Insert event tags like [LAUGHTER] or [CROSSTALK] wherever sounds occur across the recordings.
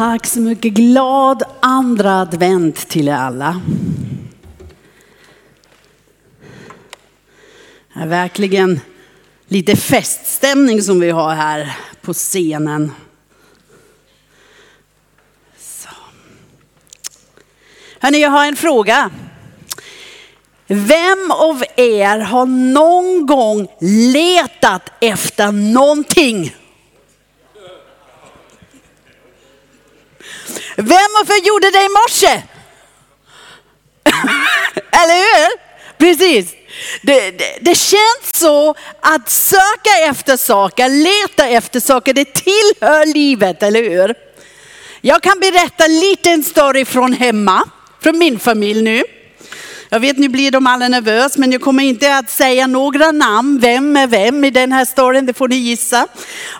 Tack så mycket. Glad andra advent till er alla. Det är verkligen lite feststämning som vi har här på scenen. Så. Hörrni, jag har en fråga. Vem av er har någon gång letat efter någonting? Vem varför gjorde det i morse? Eller hur? Precis. Det, det, det, känns så att söka efter saker, leta efter saker, det tillhör livet, eller hur? Jag kan berätta en liten story från hemma, från min familj nu. Jag vet nu blir de alla nervösa men jag kommer inte att säga några namn, vem är vem i den här storyn, det får ni gissa.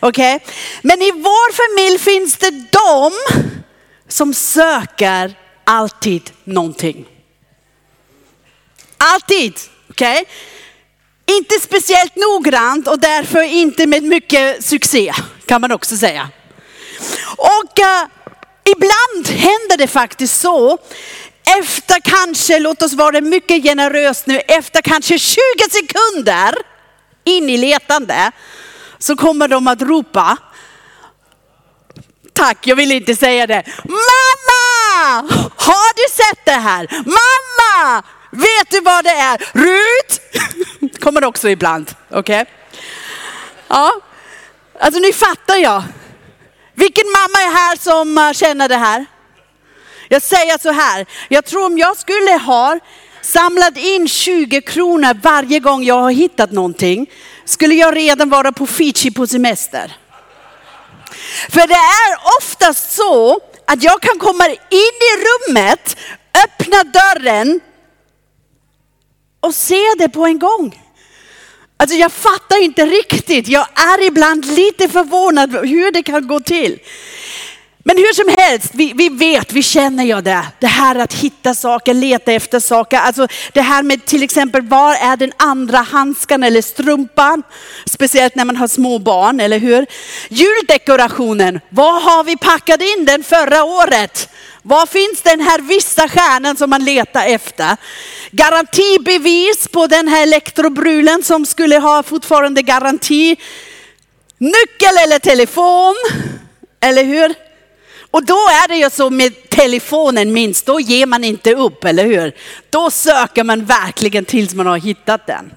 Okay? Men i vår familj finns det de som söker alltid någonting. Alltid, okej? Okay? Inte speciellt noggrant och därför inte med mycket succé kan man också säga. Och uh, ibland händer det faktiskt så efter kanske, låt oss vara mycket generös nu, efter kanske 20 sekunder in i letande så kommer de att ropa tack, jag vill inte säga det. Mamma! Har du sett det här? Mamma! Vet du vad det är? Rut! Kommer också ibland, okej? Okay? Ja, alltså nu fattar jag. Vilken mamma är här som eh, känner det här? Jag säger så här, jag tror om jag skulle ha samlat in 20 kronor varje gång jag har hittat någonting, skulle jag redan vara på Fiji på semester. För det är oftast så att jag kan komma in i rummet, öppna dörren och se det på en gång. Alltså jag fattar inte riktigt. Jag är ibland lite förvånad hur det kan gå till. Men hur som helst, vi, vi vet, vi känner ju det. Det här att hitta saker, leta efter saker. Alltså det här med till exempel, var är den andra handskan eller strumpan? Speciellt när man har små barn, eller hur? Juldekorationen, vad har vi packat in den förra året? Var finns den här vissa stjärnan som man letar efter? Garantibevis på den här elektrobrulen som skulle ha fortfarande garanti. Nyckel eller telefon, eller hur? Och då är det ju så med telefonen minst, då ger man inte upp, eller hur? Då söker man verkligen tills man har hittat den.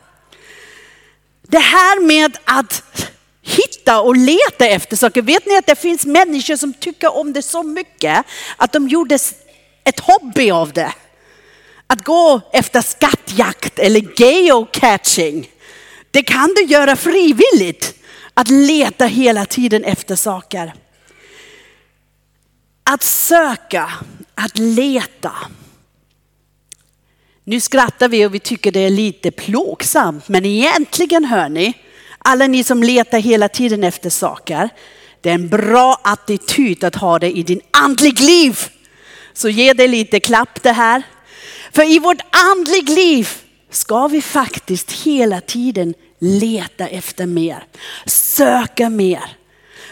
Det här med att hitta och leta efter saker. Vet ni att det finns människor som tycker om det så mycket att de gjorde ett hobby av det. Att gå efter skattjakt eller geocaching. Det kan du göra frivilligt. Att leta hela tiden efter saker. Att söka, att leta. Nu skrattar vi och vi tycker det är lite plågsamt, men egentligen hör ni, alla ni som letar hela tiden efter saker, det är en bra attityd att ha det i din andlig liv. Så ge det lite klapp det här. För i vårt andlig liv ska vi faktiskt hela tiden leta efter mer, söka mer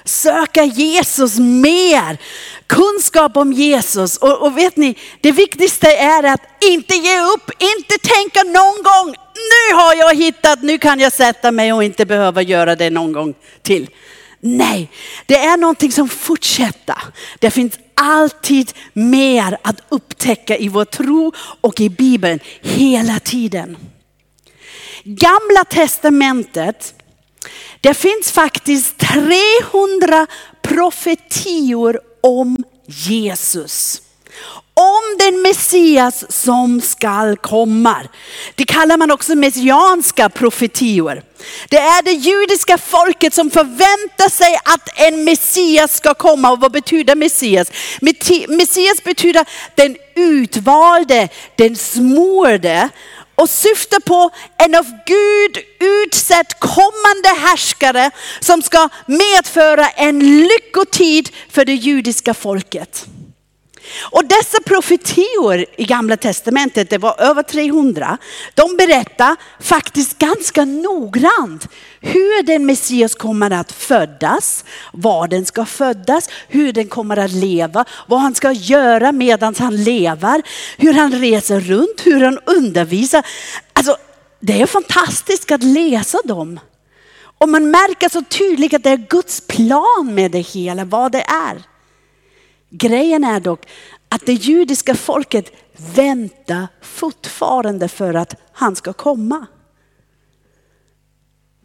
söka Jesus mer. Kunskap om Jesus. Och, och, vet ni, det viktigaste är att inte ge upp, inte tänka någon gång, nu har jag hittat, nu kan jag sätta mig och inte behöva göra det någon gång till. Nej, det är någonting som fortsätter. Det finns alltid mer att upptäcka i vår tro och i Bibeln hela tiden. Gamla testamentet det finns faktiskt 300 profetior om Jesus. Om den Messias som skall komma. Det kallar man också messianska profetior. Det är det judiska folket som förväntar sig att en Messias ska komma. Och vad betyder Messias? Messias betyder den utvalde, den smorde och syftar på en av Gud utsett kommande härskare som ska medföra en lyckotid för det judiska folket. Och dessa profetior i gamla testamentet, det var över 300, de berättar faktiskt ganska noggrant hur den Messias kommer att födas, var den ska födas, hur den kommer att leva, vad han ska göra medan han lever, hur han reser runt, hur han undervisar. Alltså, det är fantastiskt att läsa dem. Och man märker så tydligt att det är Guds plan med det hela, vad det är. Grejen är dock att det judiska folket väntar fortfarande för att han ska komma.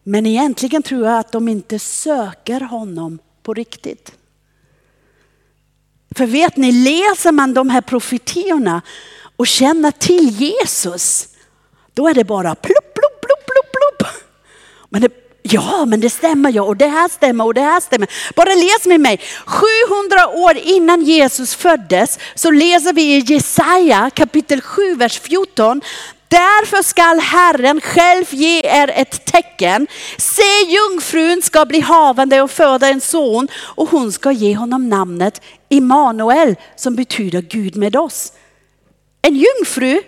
Men egentligen tror jag att de inte söker honom på riktigt. För vet ni, läser man de här profetiorna och känner till Jesus, då är det bara plupp, plupp, plupp, plupp, plupp. Men det Ja, men det stämmer ja och det här stämmer och det här stämmer. Bara läs med mig. 700 år innan Jesus föddes så läser vi i Jesaja kapitel 7, vers 14. Därför skall Herren själv ge er ett tecken. Se jungfrun ska bli havande och föda en son och hon ska ge honom namnet Immanuel som betyder Gud med oss. En jungfru,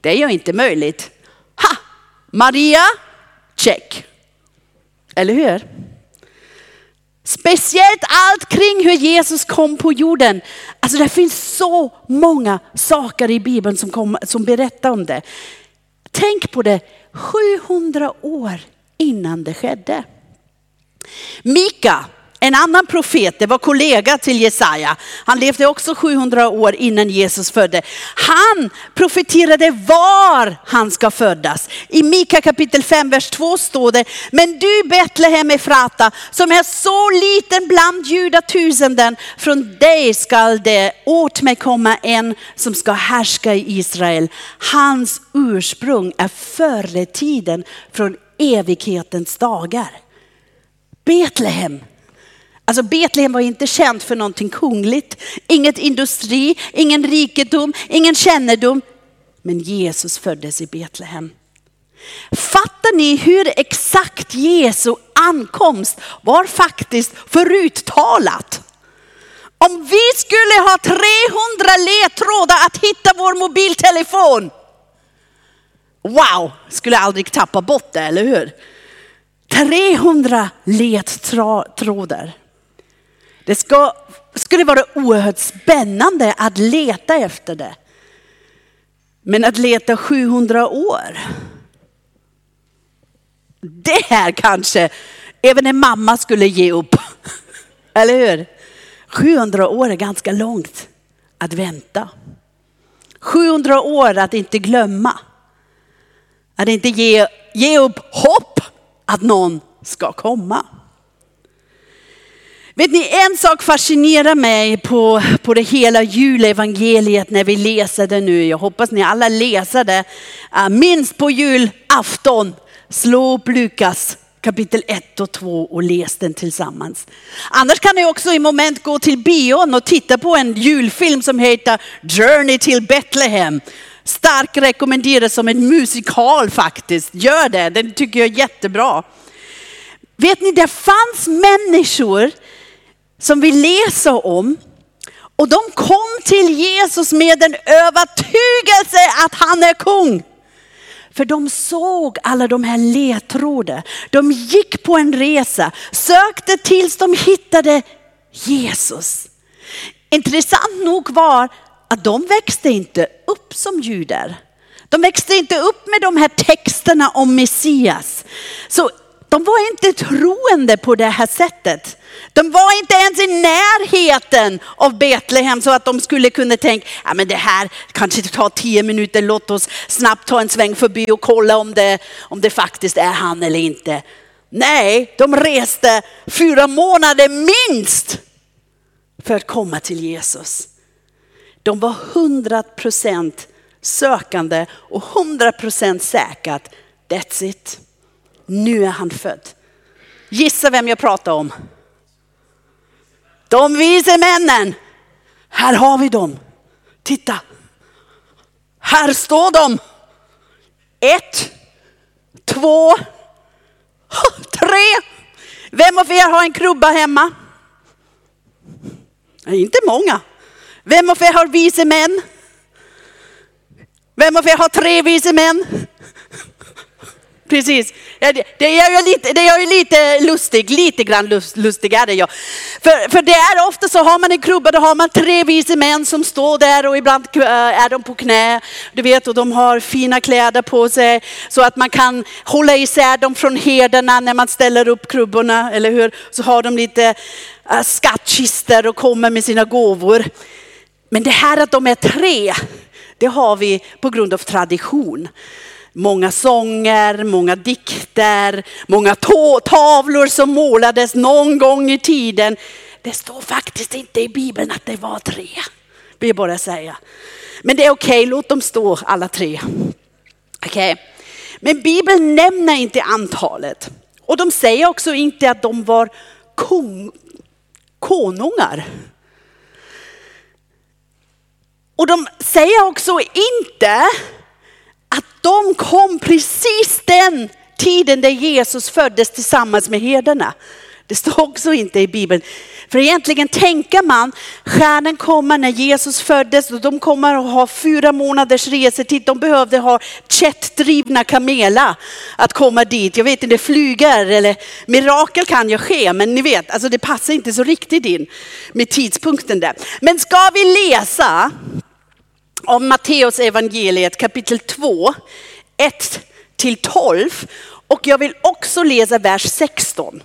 det är ju inte möjligt. Ha! Maria, check. Eller hur? Speciellt allt kring hur Jesus kom på jorden. Alltså det finns så många saker i Bibeln som, kom, som berättar om det. Tänk på det, 700 år innan det skedde. Mika, en annan profet, det var kollega till Jesaja. Han levde också 700 år innan Jesus födde. Han profeterade var han ska födas. I Mika kapitel 5, vers 2 står det, men du Betlehem Efrata som är så liten bland judatusenden, från dig skall det åt mig komma en som ska härska i Israel. Hans ursprung är före tiden från evighetens dagar. Betlehem Alltså Betlehem var inte känt för någonting kungligt, inget industri, ingen rikedom, ingen kännedom. Men Jesus föddes i Betlehem. Fattar ni hur exakt Jesu ankomst var faktiskt föruttalat? Om vi skulle ha 300 ledtrådar att hitta vår mobiltelefon. Wow, skulle aldrig tappa bort det, eller hur? 300 ledtrådar. Det ska, skulle vara oerhört spännande att leta efter det. Men att leta 700 år. Det här kanske även en mamma skulle ge upp. [LAUGHS] Eller hur? 700 år är ganska långt att vänta. 700 år att inte glömma. Att inte ge, ge upp hopp att någon ska komma. Vet ni, en sak fascinerar mig på, på det hela julevangeliet när vi läser det nu. Jag hoppas ni alla läser det. Minst på julafton. Slå upp Lukas kapitel 1 och 2 och läs den tillsammans. Annars kan ni också i moment gå till bion och titta på en julfilm som heter Journey till Betlehem. Starkt rekommenderas som en musikal faktiskt. Gör det, den tycker jag är jättebra. Vet ni, det fanns människor som vi läser om. Och de kom till Jesus med en övertygelse att han är kung. För de såg alla de här ledtrådarna. De gick på en resa, sökte tills de hittade Jesus. Intressant nog var att de växte inte upp som judar. De växte inte upp med de här texterna om Messias. Så de var inte troende på det här sättet. De var inte närheten av Betlehem så att de skulle kunna tänka, ja men det här kanske tar tio minuter, låt oss snabbt ta en sväng förbi och kolla om det, om det faktiskt är han eller inte. Nej, de reste fyra månader minst för att komma till Jesus. De var hundra procent sökande och hundra procent säkert, that's it. Nu är han född. Gissa vem jag pratar om? De vise männen. Här har vi dem. Titta. Här står de. Ett, två, [LAUGHS] tre. Vem av er har en krubba hemma? Nej, inte många. Vem av er har vise män? Vem av er har tre vise män? Precis, det, är ju lite, det är jag lite lustig, lite grann lust, lustig är det jag. För, för det är ofta så har man en krubba, då har man tre vise män som står där och ibland eh, är de på knä. Du vet, och de har fina kläder på sig så att man kan hålla isär dem från herdarna när man ställer upp krubborna, eller hur? Så har de lite eh, äh, skattkister och kommer med sina gåvor. Men det här att de är tre, det har vi på grund av tradition. Många sånger, många dikter, många tavlor som målades någon gång i tiden. Det står faktiskt inte i Bibeln att det var tre, vill jag bara säga. Men det är okej, okay, låt dem stå alla tre. Okay. Men Bibeln nämner inte antalet. Och de säger också inte att de var kung, konungar. Och de säger också inte att de kom precis den tiden där Jesus föddes tillsammans med herdarna. Det står också inte i Bibeln. För egentligen tänker man, stjärnan kommer när Jesus föddes och de kommer att ha fyra månaders resetid. De behövde ha jetdrivna kameler att komma dit. Jag vet inte, flyger eller mirakel kan ju ske, men ni vet, alltså det passar inte så riktigt in med tidpunkten där. Men ska vi läsa om Matteus evangeliet kapitel 2, 1 till 12. Och jag vill också läsa vers 16.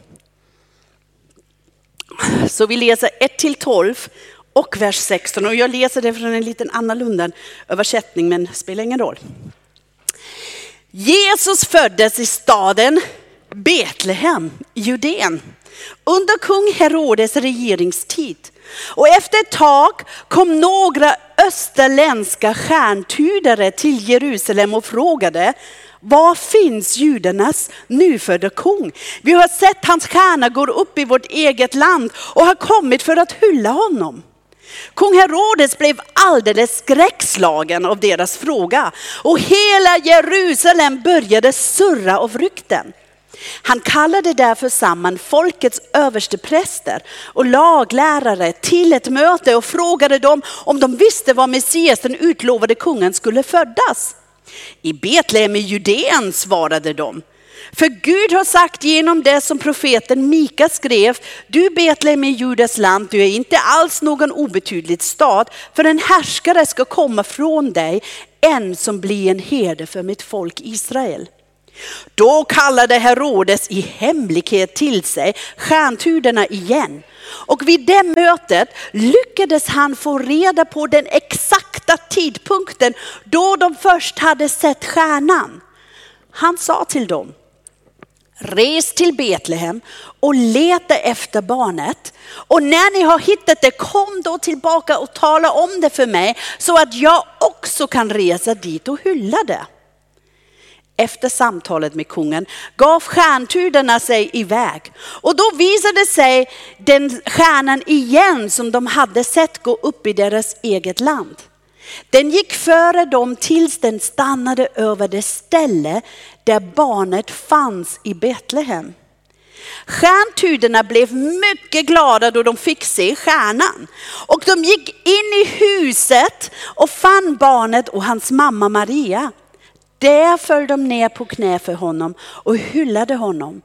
Så vi läser 1 till 12 och vers 16. Och jag läser det från en liten annorlunda översättning, men det spelar ingen roll. Jesus föddes i staden Betlehem, i Judeen, under kung Herodes regeringstid. Och efter ett tag kom några österländska stjärntydare till Jerusalem och frågade var finns judarnas nyfödda kung? Vi har sett hans stjärna gå upp i vårt eget land och har kommit för att hylla honom. Kung Herodes blev alldeles skräckslagen av deras fråga och hela Jerusalem började surra av rykten. Han kallade därför samman folkets överstepräster och laglärare till ett möte och frågade dem om de visste var Messias, den utlovade kungen, skulle födas. I Betlehem i Judeen svarade de. För Gud har sagt genom det som profeten Mika skrev, du Betlehem i Judas land, du är inte alls någon obetydlig stad, för en härskare ska komma från dig, en som blir en herde för mitt folk Israel. Då kallade Herodes i hemlighet till sig stjärntydarna igen. Och vid det mötet lyckades han få reda på den exakta tidpunkten då de först hade sett stjärnan. Han sa till dem, res till Betlehem och leta efter barnet. Och när ni har hittat det, kom då tillbaka och tala om det för mig så att jag också kan resa dit och hylla det efter samtalet med kungen gav stjärntydarna sig iväg. Och då visade sig den stjärnan igen som de hade sett gå upp i deras eget land. Den gick före dem tills den stannade över det ställe där barnet fanns i Betlehem. Stjärntydarna blev mycket glada då de fick se stjärnan. Och de gick in i huset och fann barnet och hans mamma Maria. Där föll de ner på knä för honom och hyllade honom.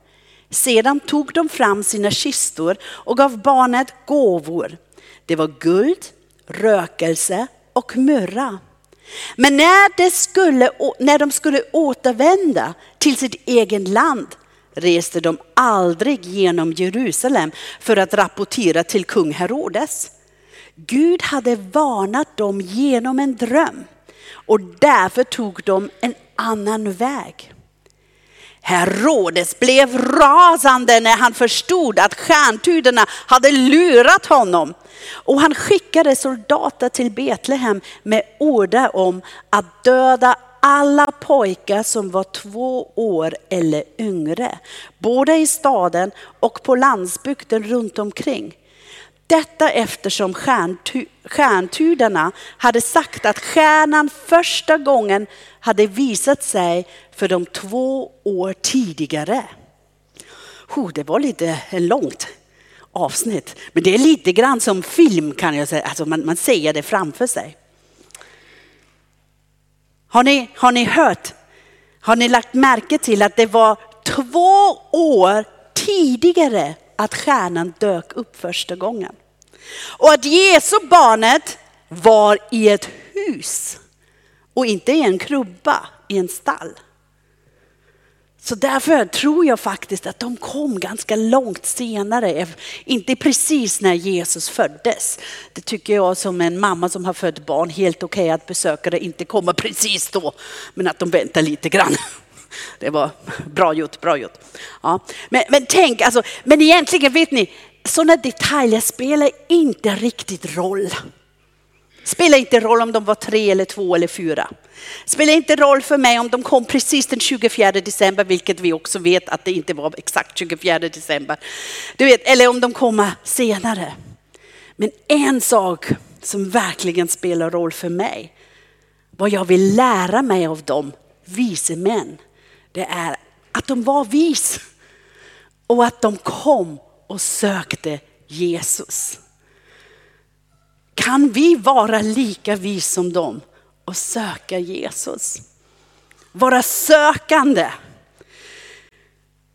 Sedan tog de fram sina kistor och gav barnet gåvor. Det var guld, rökelse och myrra. Men när de, skulle, när de skulle återvända till sitt eget land reste de aldrig genom Jerusalem för att rapportera till kung Herodes. Gud hade varnat dem genom en dröm och därför tog de en annan väg. Herodes blev rasande när han förstod att stjärntydarna hade lurat honom. Och han skickade soldater till Betlehem med order om att döda alla pojkar som var två år eller yngre. Både i staden och på landsbygden runt omkring. Detta eftersom stjärntydarna hade sagt att stjärnan första gången hade visat sig för dem två år tidigare. Oh, det var lite långt avsnitt. Men det är lite grann som film kan jag säga, alltså man, man ser det framför sig. Har ni, har ni hört, har ni lagt märke till att det var två år tidigare att stjärnan dök upp första gången? Och att Jesu barnet var i ett hus och inte i en krubba i en stall. Så därför tror jag faktiskt att de kom ganska långt senare, inte precis när Jesus föddes. Det tycker jag som en mamma som har fött barn helt okej okay att besökare inte kommer precis då, men att de väntar lite grann. Det var bra gjort, bra gjort. Ja. Men, men tänk, alltså, men egentligen vet ni, sådana detaljer spelar inte riktigt roll. Spelar inte roll om de var tre eller två eller fyra. Spelar inte roll för mig om de kom precis den 24 december, vilket vi också vet att det inte var exakt 24 december. Du vet, eller om de kommer senare. Men en sak som verkligen spelar roll för mig, vad jag vill lära mig av dem, vise män, det är att de var vis. Och att de kom och sökte Jesus. Kan vi vara lika vis som dem och söka Jesus? Vara sökande.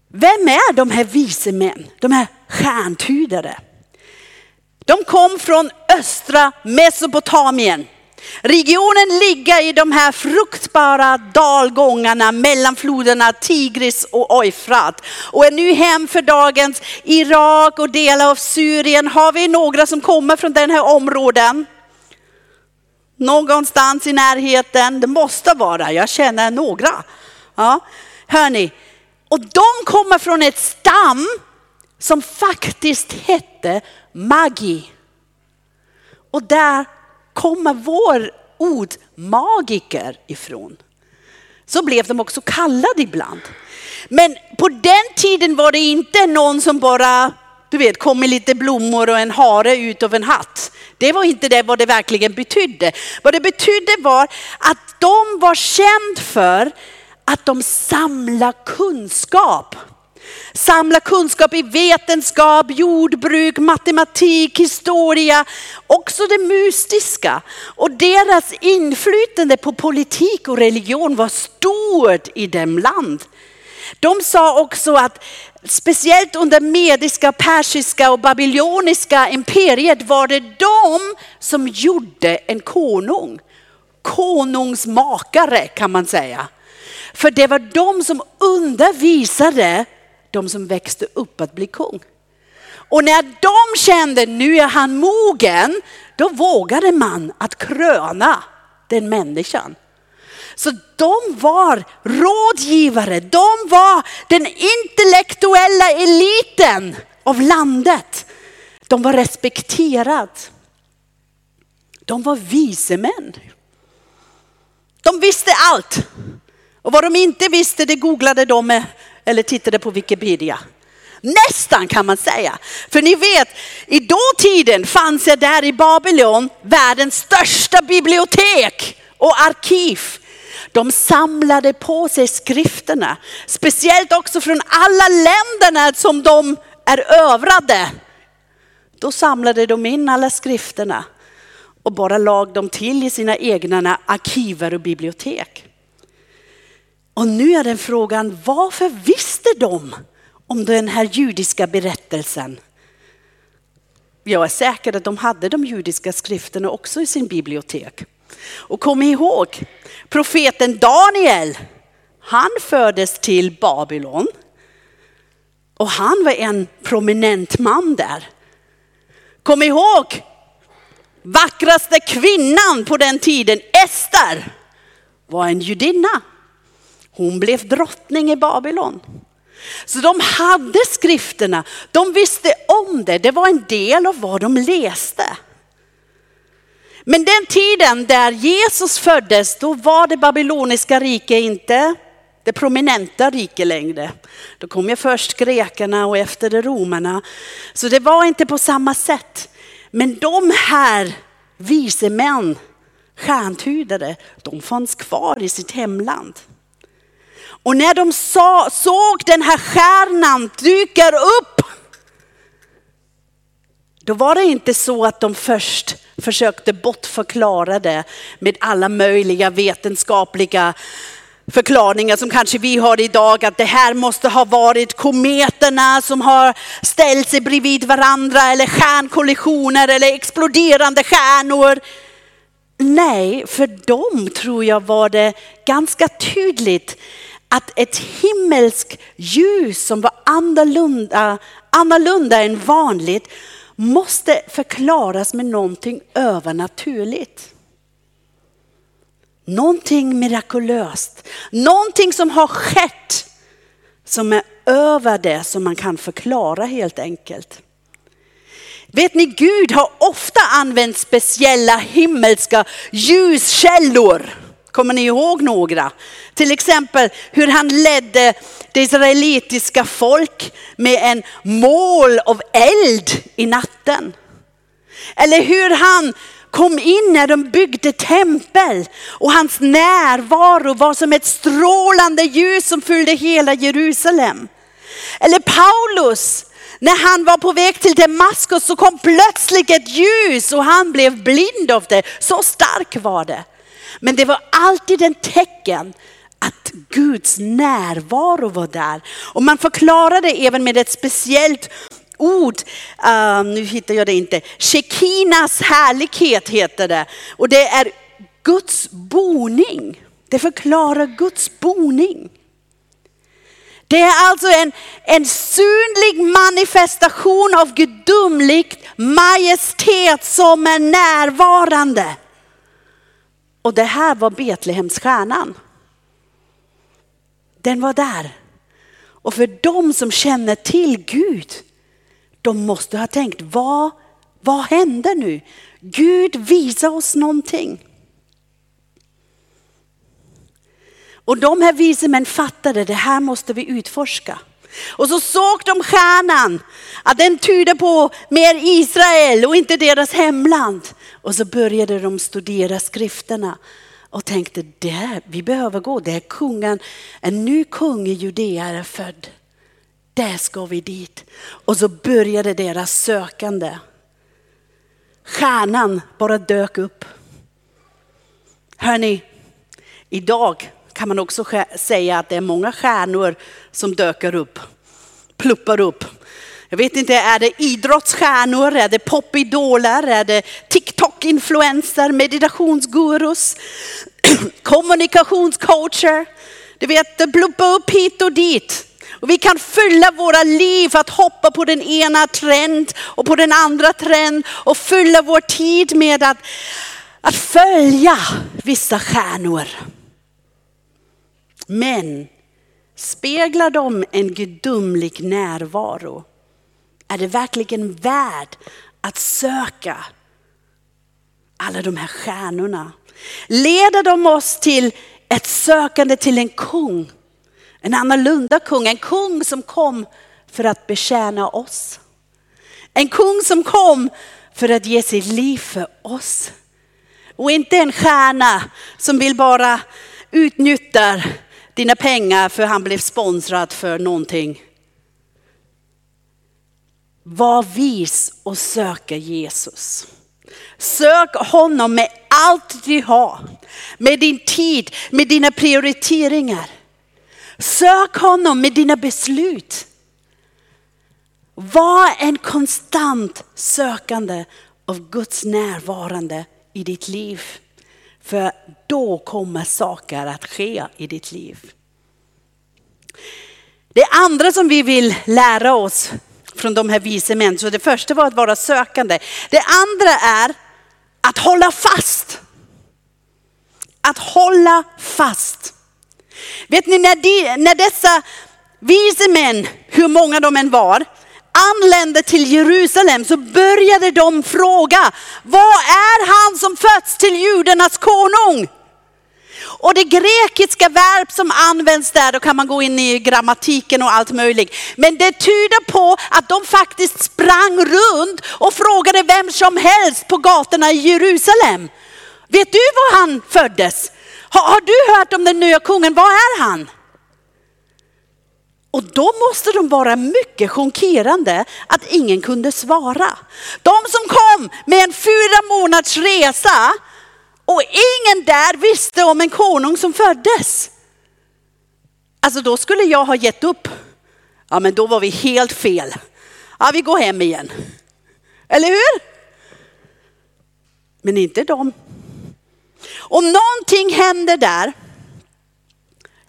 Vem är de här vise män, de här stjärntydare? De kom från östra Mesopotamien. Regionen ligger i de här fruktbara dalgångarna mellan floderna Tigris och Eufrat och är nu hem för dagens Irak och delar av Syrien. Har vi några som kommer från den här områden? Någonstans i närheten, det måste vara, jag känner några. Ja, hörni, och de kommer från ett stam som faktiskt hette Magi. Och där kommer vår ord magiker ifrån. Så blev de också kallade ibland. Men på den tiden var det inte någon som bara, du vet, kom med lite blommor och en hare ut av en hatt. Det var inte det vad det verkligen betydde. Vad det betydde var att de var känd för att de samlar kunskap. Samla kunskap i vetenskap, jordbruk, matematik, historia, också det mystiska. Och deras inflytande på politik och religion var stort i dem land. De sa också att speciellt under mediska, persiska och babyloniska imperiet var det de som gjorde en konung. Konungsmakare kan man säga. För det var de som undervisade de som växte upp att bli kung. Och när de kände nu är han mogen, då vågade man att kröna den människan. Så de var rådgivare, de var den intellektuella eliten av landet. De var respekterade. De var vise män. De visste allt. Och vad de inte visste det googlade de eller tittade på Wikipedia. Nästan kan man säga. För ni vet, i dåtiden fanns det där i Babylon världens största bibliotek och arkiv. De samlade på sig skrifterna, speciellt också från alla länderna som de är övrade. Då samlade de in alla skrifterna och bara lag dem till i sina egna arkiver och bibliotek. Och nu är den frågan, varför visste de om den här judiska berättelsen? Jag är säker att de hade de judiska skrifterna också i sin bibliotek. Och kom ihåg, profeten Daniel, han fördes till Babylon. Och han var en prominent man där. Kom ihåg, vackraste kvinnan på den tiden, Ester, var en judinna. Hon blev drottning i Babylon. Så de hade skrifterna, de visste om det, det var en del av vad de läste. Men den tiden där Jesus föddes, då var det babyloniska rike inte det prominenta rike längre. Då kom ju först grekerna och efter det romarna. Så det var inte på samma sätt. Men de här vise män, stjärntydare, de fanns kvar i sitt hemland. Och när de sa, såg den här stjärnan dyka upp, då var det inte så att de först försökte bortförklara det med alla möjliga vetenskapliga förklaringar som kanske vi har idag, att det här måste ha varit kometerna som har ställt sig bredvid varandra eller stjärnkollisioner eller exploderande stjärnor. Nej, för dem tror jag var det ganska tydligt att ett himmelskt ljus som var annorlunda, annorlunda än vanligt måste förklaras med någonting övernaturligt. Någonting mirakulöst, någonting som har skett som är över det som man kan förklara helt enkelt. Vet ni, Gud har ofta använt speciella himmelska ljuskällor. Kommer ni ihåg några? Till exempel hur han ledde det israelitiska folk med en mål av eld i natten. Eller hur han kom in när de byggde tempel och hans närvaro var som ett strålande ljus som fyllde hela Jerusalem. Eller Paulus, när han var på väg till Damaskus så kom plötsligt ett ljus och han blev blind av det. Så stark var det. Men det var alltid en tecken att Guds närvaro var där. Och man förklarade även med ett speciellt ord, uh, nu hittar jag det inte, Shekinas härlighet heter det. Och det är Guds boning. Det förklarar Guds boning. Det är alltså en, en synlig manifestation av gudomligt majestät som är närvarande. Och det här var Betlehemsstjärnan. Den var där. Och för de som känner till Gud, de måste ha tänkt, vad, vad händer nu? Gud visar oss någonting. Och de här vise män fattade, det här måste vi utforska. Och så såg de stjärnan, att den tyder på mer Israel och inte deras hemland. Och så började de studera skrifterna och tänkte, där, vi behöver gå, där kungen, en ny kung i Judea är född. Där ska vi dit. Och så började deras sökande. Stjärnan bara dök upp. Hörni, idag kan man också säga att det är många stjärnor som döker upp, pluppar upp. Jag vet inte, är det idrottsstjärnor, är det popidoler, är det TikTok-influencer, meditationsgurus, [CLEARS THROAT] kommunikationscoacher? Du vet, det pluppar upp hit och dit. Och vi kan fylla våra liv att hoppa på den ena trend och på den andra trend och fylla vår tid med att, att följa vissa stjärnor. Men speglar de en gudomlig närvaro? Är det verkligen värt att söka alla de här stjärnorna? Leder de oss till ett sökande till en kung? En annorlunda kung, en kung som kom för att betjäna oss. En kung som kom för att ge sitt liv för oss. Och inte en stjärna som vill bara utnyttja dina pengar för han blev sponsrad för någonting. Var vis och söka Jesus. Sök honom med allt du har. Med din tid, med dina prioriteringar. Sök honom med dina beslut. Var en konstant sökande av Guds närvarande i ditt liv. För då kommer saker att ske i ditt liv. Det andra som vi vill lära oss från de här vise män, så det första var att vara sökande. Det andra är att hålla fast. Att hålla fast. Vet ni när, de, när dessa vise män, hur många de än var, anlände till Jerusalem så började de fråga, vad är han som fötts till judarnas konung? Och det grekiska verb som används där, då kan man gå in i grammatiken och allt möjligt. Men det tyder på att de faktiskt sprang runt och frågade vem som helst på gatorna i Jerusalem. Vet du var han föddes? Har, har du hört om den nya kungen? Var är han? Och då måste de vara mycket chockerande att ingen kunde svara. De som kom med en fyra månaders resa och ingen där visste om en konung som föddes. Alltså då skulle jag ha gett upp. Ja men då var vi helt fel. Ja vi går hem igen. Eller hur? Men inte de. Om någonting händer där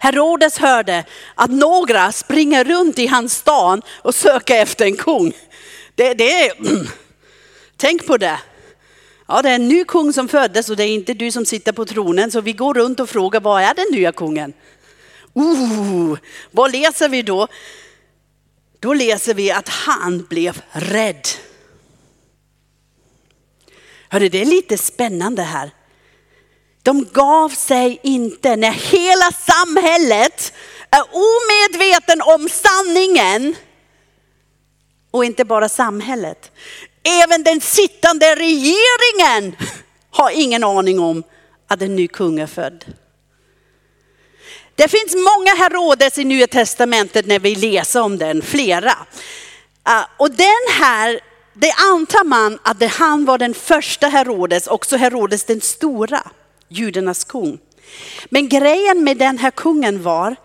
Herodes hörde att några springer runt i hans stan och söker efter en kung. Det, det är, [CLEARS THROAT] tänk på det. Ja, det är en ny kung som föddes och det är inte du som sitter på tronen. Så vi går runt och frågar, vad är den nya kungen? Uh, vad läser vi då? Då läser vi att han blev rädd. Hörde, det är lite spännande här. De gav sig inte när hela samhället är omedveten om sanningen. Och inte bara samhället. Även den sittande regeringen har ingen aning om att en ny kung är född. Det finns många Herodes i Nya Testamentet när vi läser om den, flera. Ah, och den här, det antar man att han var den första Herodes, också Herodes den stora judarnas kung. Men grejen med den här kungen var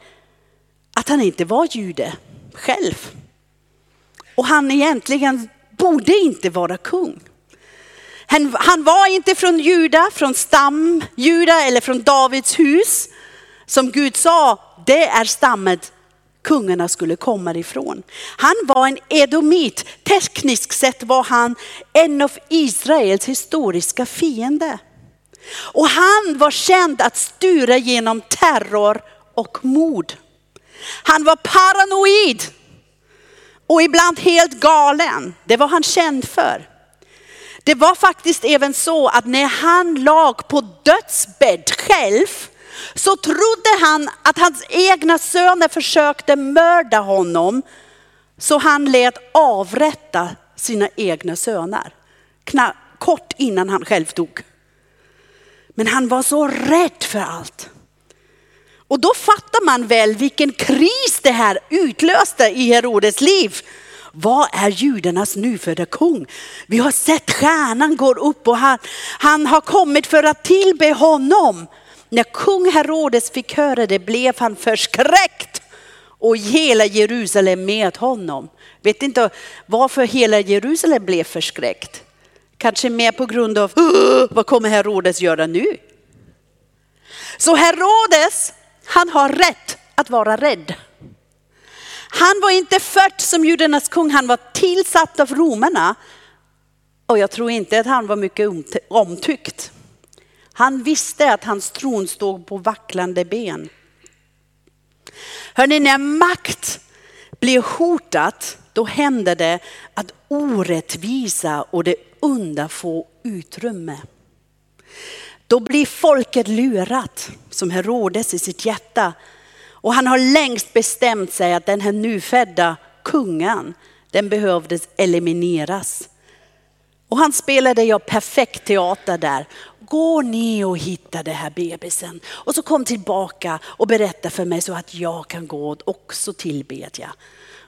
att han inte var jude själv. Och han egentligen borde inte vara kung. Han, han var inte från Juda, från stam Juda eller från Davids hus. Som Gud sa, det är stammet kungarna skulle komma ifrån. Han var en edomit. Tekniskt sett var han en av Israels historiska fiender. Och han var känd att styra genom terror och mord. Han var paranoid och ibland helt galen. Det var han känd för. Det var faktiskt även så att när han lag på dödsbädd själv så trodde han att hans egna söner försökte mörda honom. Så han lät avrätta sina egna söner. Kort innan han själv dog. Men han var så rädd för allt. Och då fattar man väl vilken kris det här utlöste i Herodes liv. Vad är judarnas nyfödda kung? Vi har sett stjärnan går upp och han, han har kommit för att tillbe honom. När kung Herodes fick höra det blev han förskräckt och hela Jerusalem med honom. Vet inte varför hela Jerusalem blev förskräckt. Kanske mer på grund av uh, uh, uh, vad kommer Herodes göra nu? Så Herodes, han har rätt att vara rädd. Han var inte född som judarnas kung, han var tillsatt av romarna. Och jag tror inte att han var mycket omtyckt. Han visste att hans tron stod på vacklande ben. Hörrni, när makt blir hotat, då händer det att orättvisa och det onda få utrymme. Då blir folket lurat som Herodes i sitt hjärta. Och han har längst bestämt sig att den här nyfödda kungen, den behövdes elimineras. Och han spelade ju perfekt teater där. Gå ni och hitta den här bebisen och så kom tillbaka och berätta för mig så att jag kan gå och också tillbedja.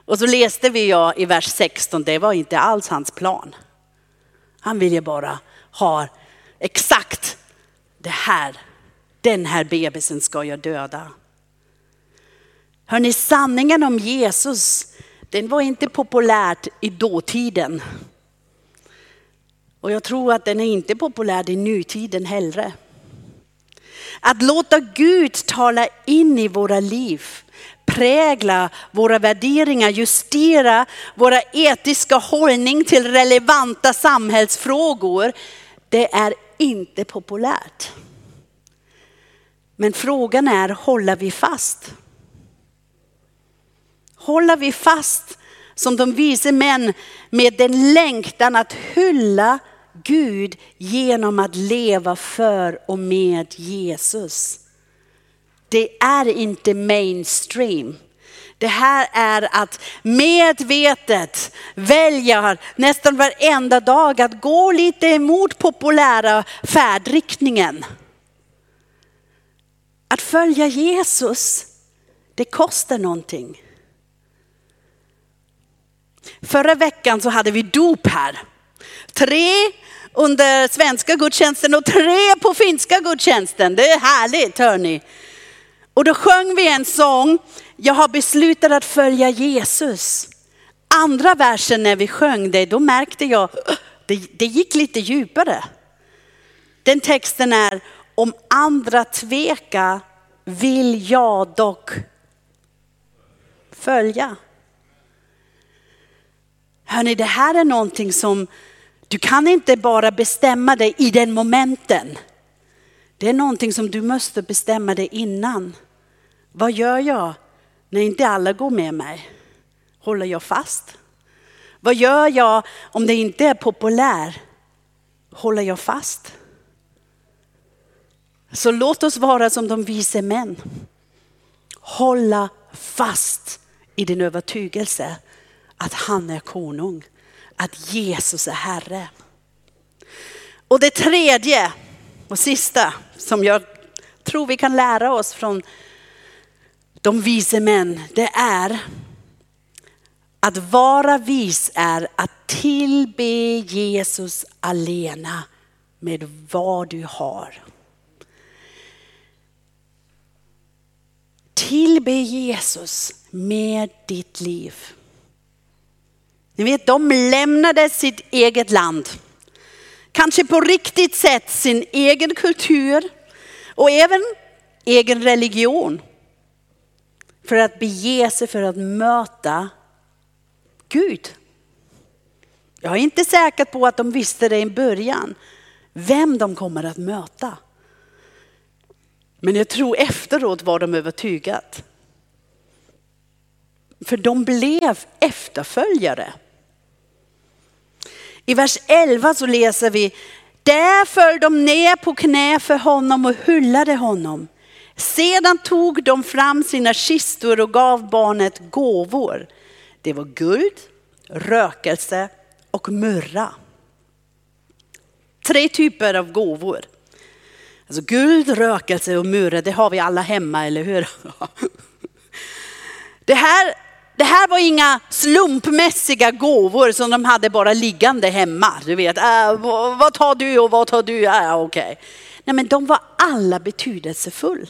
Och så läste vi ja i vers 16, det var inte alls hans plan. Han ville bara ha exakt det här, den här bebisen ska jag döda. Hörrni, sanningen om Jesus, den var inte populärt i dåtiden. Och jag tror att den är inte populär i nutiden heller. Att låta Gud tala in i våra liv, prägla våra värderingar, justera våra etiska hållning till relevanta samhällsfrågor. Det är inte populärt. Men frågan är, håller vi fast? Håller vi fast som de vise män med den längtan att hylla Gud genom att leva för och med Jesus? Det är inte mainstream. Det här är att medvetet välja nästan varenda dag att gå lite emot populära färdriktningen. Att följa Jesus, det kostar någonting. Förra veckan så hade vi dop här. Tre under svenska gudstjänsten och tre på finska gudstjänsten. Det är härligt hörni. Och då sjöng vi en sång, jag har beslutat att följa Jesus. Andra versen när vi sjöng det, då märkte jag, det, det gick lite djupare. Den texten är, om andra tveka vill jag dock följa. Hörni, det här är någonting som du kan inte bara bestämma dig i den momenten. Det är någonting som du måste bestämma dig innan. Vad gör jag när inte alla går med mig? Håller jag fast? Vad gör jag om det inte är populär? Håller jag fast? Så låt oss vara som de vise män. Hålla fast i din övertygelse att han är konung, att Jesus är Herre. Och det tredje och sista som jag tror vi kan lära oss från de vise män, det är att vara vis är att tillbe Jesus alena med vad du har. Tillbe Jesus med ditt liv. Ni vet, de lämnade sitt eget land. Kanske på riktigt sätt sin egen kultur och även egen religion. För att bege sig för att möta Gud. Jag är inte säker på att de visste det i början, vem de kommer att möta. Men jag tror efteråt var de övertygat. För de blev efterföljare. I vers 11 så läser vi, där föll de ner på knä för honom och hyllade honom. Sedan tog de fram sina kistor och gav barnet gåvor. Det var guld, rökelse och myrra. Tre typer av gåvor. Alltså guld, rökelse och myrra, det har vi alla hemma, eller hur? [LAUGHS] Det här, det här var inga slumpmässiga gåvor som de hade bara liggande hemma. Du vet, äh, vad tar du och vad tar du? Äh, okay. Nej men de var alla betydelsefulla.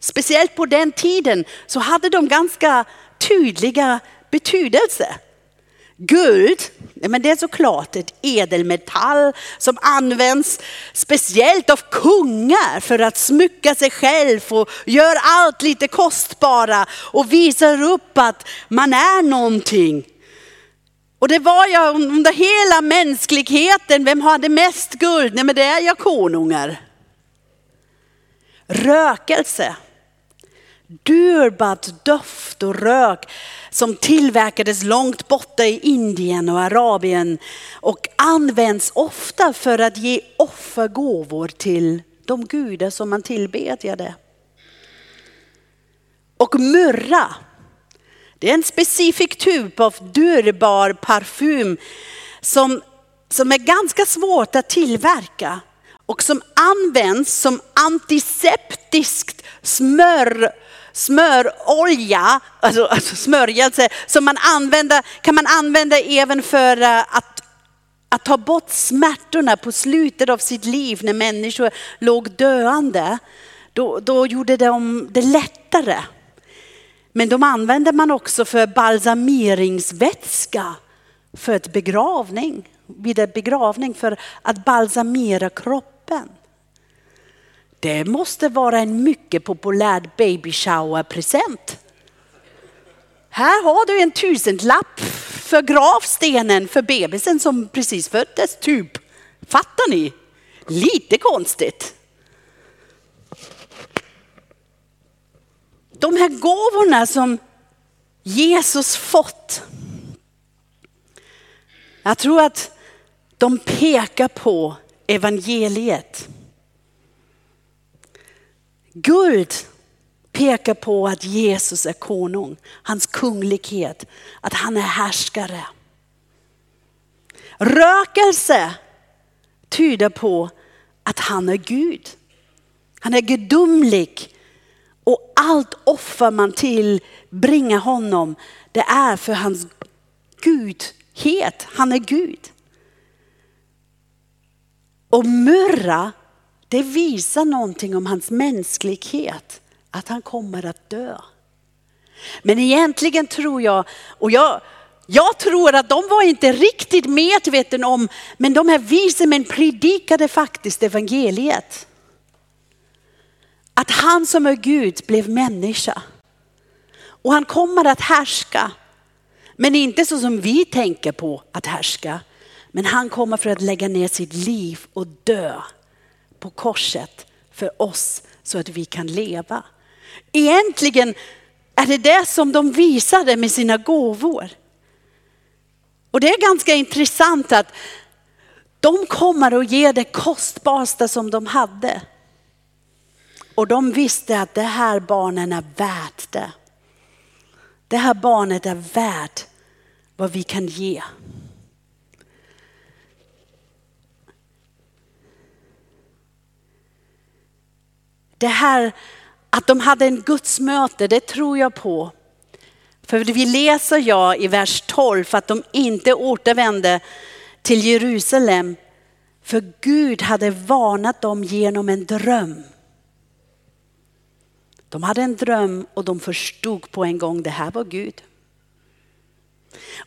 Speciellt på den tiden så hade de ganska tydliga betydelse. Guld, men det är såklart ett edelmetall som används speciellt av kungar för att smycka sig själv och gör allt lite kostbara och visar upp att man är någonting. Och det var jag under hela mänskligheten, vem hade mest guld? Nej men det är jag konungar. Rökelse Durbad doft och rök som tillverkades långt borta i Indien och Arabien och används ofta för att ge offergåvor till de gudar som man tillbedjade. Och myrra, det är en specifik typ av dyrbar parfym som, som är ganska svårt att tillverka och som används som antiseptiskt smör smörolja, alltså, alltså smörjelse, som man använder, kan man använda även för eh, att, att ta bort smärtorna på slutet av sitt liv när människor låg döende. Då, då gjorde de det lättare. Men de använder man också för balsameringsvätska för ett begravning, vid en begravning för att balsamera kroppen. Det måste vara en mycket populär baby shower present. Här har du en tusenlapp för gravstenen för bebisen som precis föddes, typ. Fattar ni? Lite konstigt. De här gåvorna som Jesus fått. Jag tror att de pekar på evangeliet. Guld pekar på att Jesus är konung, hans kunglighet, att han är härskare. Rökelse tyder på att han är Gud. Han är gudomlig och allt offer man tillbringar honom, det är för hans gudhet, han är Gud. Och murra, det visar någonting om hans mänsklighet, att han kommer att dö. Men egentligen tror jag, och jag, jag tror att de var inte riktigt medvetna om, men de här vise män predikade faktiskt evangeliet. Att han som är Gud blev människa. Och han kommer att härska. Men inte så som vi tänker på att härska. Men han kommer för att lägga ner sitt liv och dö på korset för oss så att vi kan leva. Egentligen är det det som de visade med sina gåvor. Och det är ganska intressant att de kommer att ge det kostbaraste som de hade. Och de visste att det här barnen är värt det. Det här barnet är värt vad vi kan ge. Det här att de hade en gudsmöte, det tror jag på. För vi läser ja i vers 12 att de inte återvände till Jerusalem. För Gud hade varnat dem genom en dröm. De hade en dröm och de förstod på en gång det här var Gud.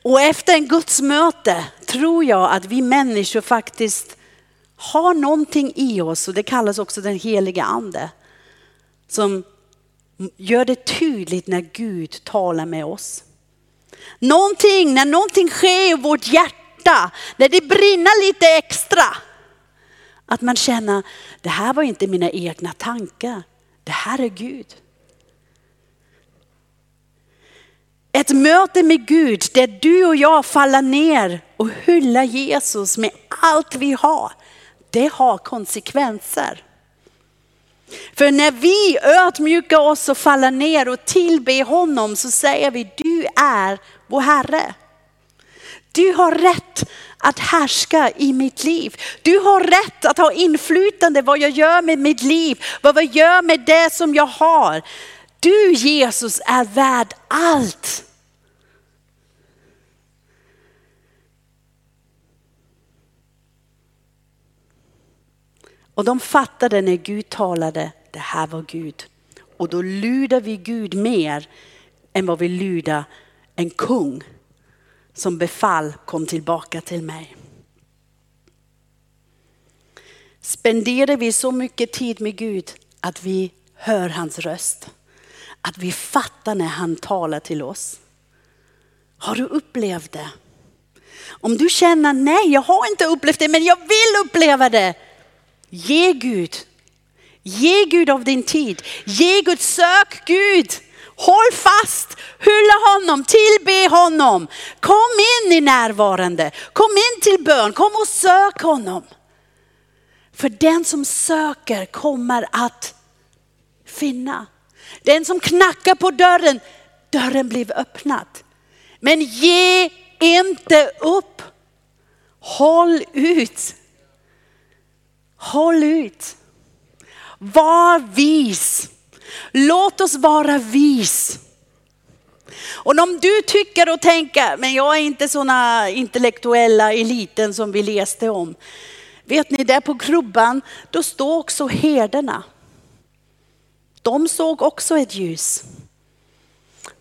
Och efter en gudsmöte tror jag att vi människor faktiskt har någonting i oss och det kallas också den heliga ande. Som gör det tydligt när Gud talar med oss. Någonting, när någonting sker i vårt hjärta, när det brinner lite extra. Att man känner, det här var inte mina egna tankar, det här är Gud. Ett möte med Gud där du och jag faller ner och hyllar Jesus med allt vi har. Det har konsekvenser. För när vi ödmjukar oss och faller ner och tillber honom så säger vi du är vår Herre. Du har rätt att härska i mitt liv. Du har rätt att ha inflytande vad jag gör med mitt liv, vad jag gör med det som jag har. Du Jesus är värd allt. Och de fattade när Gud talade, det här var Gud. Och då lyder vi Gud mer än vad vi lyder en kung som befall kom tillbaka till mig. Spenderar vi så mycket tid med Gud att vi hör hans röst. Att vi fattar när han talar till oss. Har du upplevt det? Om du känner nej, jag har inte upplevt det men jag vill uppleva det. Ge Gud. Ge Gud av din tid. Ge Gud, sök Gud. Håll fast, hylla honom, tillbe honom. Kom in i närvarande, kom in till bön, kom och sök honom. För den som söker kommer att finna. Den som knackar på dörren, dörren blir öppnad. Men ge inte upp. Håll ut. Håll ut. Var vis. Låt oss vara vis. Och om du tycker och tänker, men jag är inte sådana intellektuella eliten som vi läste om. Vet ni, där på krubban, då står också herdarna. De såg också ett ljus.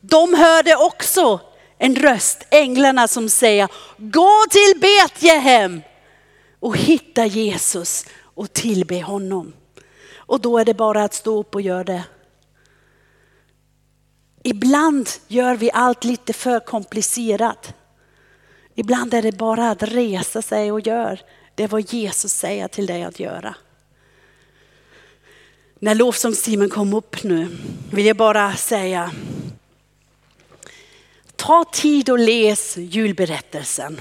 De hörde också en röst, änglarna som säger, gå till Betlehem och hitta Jesus och tillbe honom. Och då är det bara att stå upp och göra det. Ibland gör vi allt lite för komplicerat. Ibland är det bara att resa sig och göra det vad Jesus säger till dig att göra. När lovsångsteamen kom upp nu vill jag bara säga, ta tid och läs julberättelsen.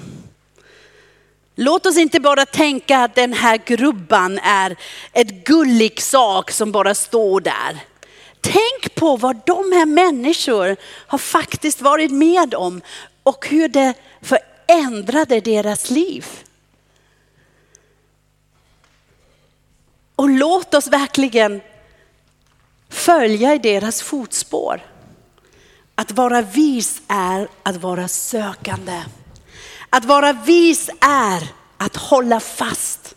Låt oss inte bara tänka att den här grubban är ett gullig sak som bara står där. Tänk på vad de här människorna har faktiskt varit med om och hur det förändrade deras liv. Och låt oss verkligen följa i deras fotspår. Att vara vis är att vara sökande. Att vara vis är att hålla fast.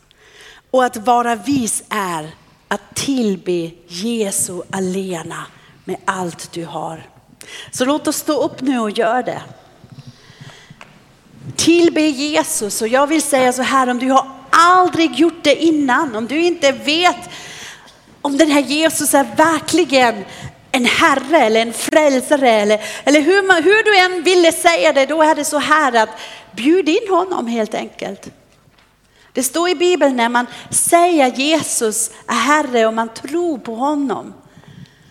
Och att vara vis är att tillbe Jesu alena med allt du har. Så låt oss stå upp nu och gör det. Tillbe Jesus och jag vill säga så här om du har aldrig gjort det innan, om du inte vet om den här Jesus är verkligen en herre eller en frälsare eller, eller hur, man, hur du än ville säga det, då är det så här att bjud in honom helt enkelt. Det står i Bibeln när man säger Jesus är Herre och man tror på honom.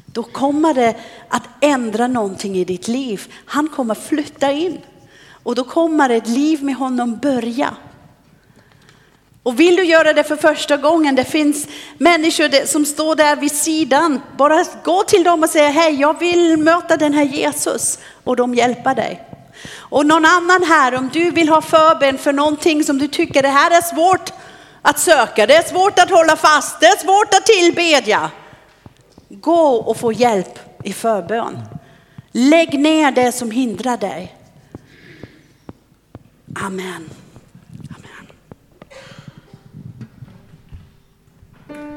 Då kommer det att ändra någonting i ditt liv. Han kommer flytta in och då kommer ett liv med honom börja. Och vill du göra det för första gången, det finns människor som står där vid sidan. Bara gå till dem och säga hej, jag vill möta den här Jesus och de hjälper dig. Och någon annan här, om du vill ha förbön för någonting som du tycker det här är svårt att söka, det är svårt att hålla fast, det är svårt att tillbedja. Gå och få hjälp i förbön. Lägg ner det som hindrar dig. Amen.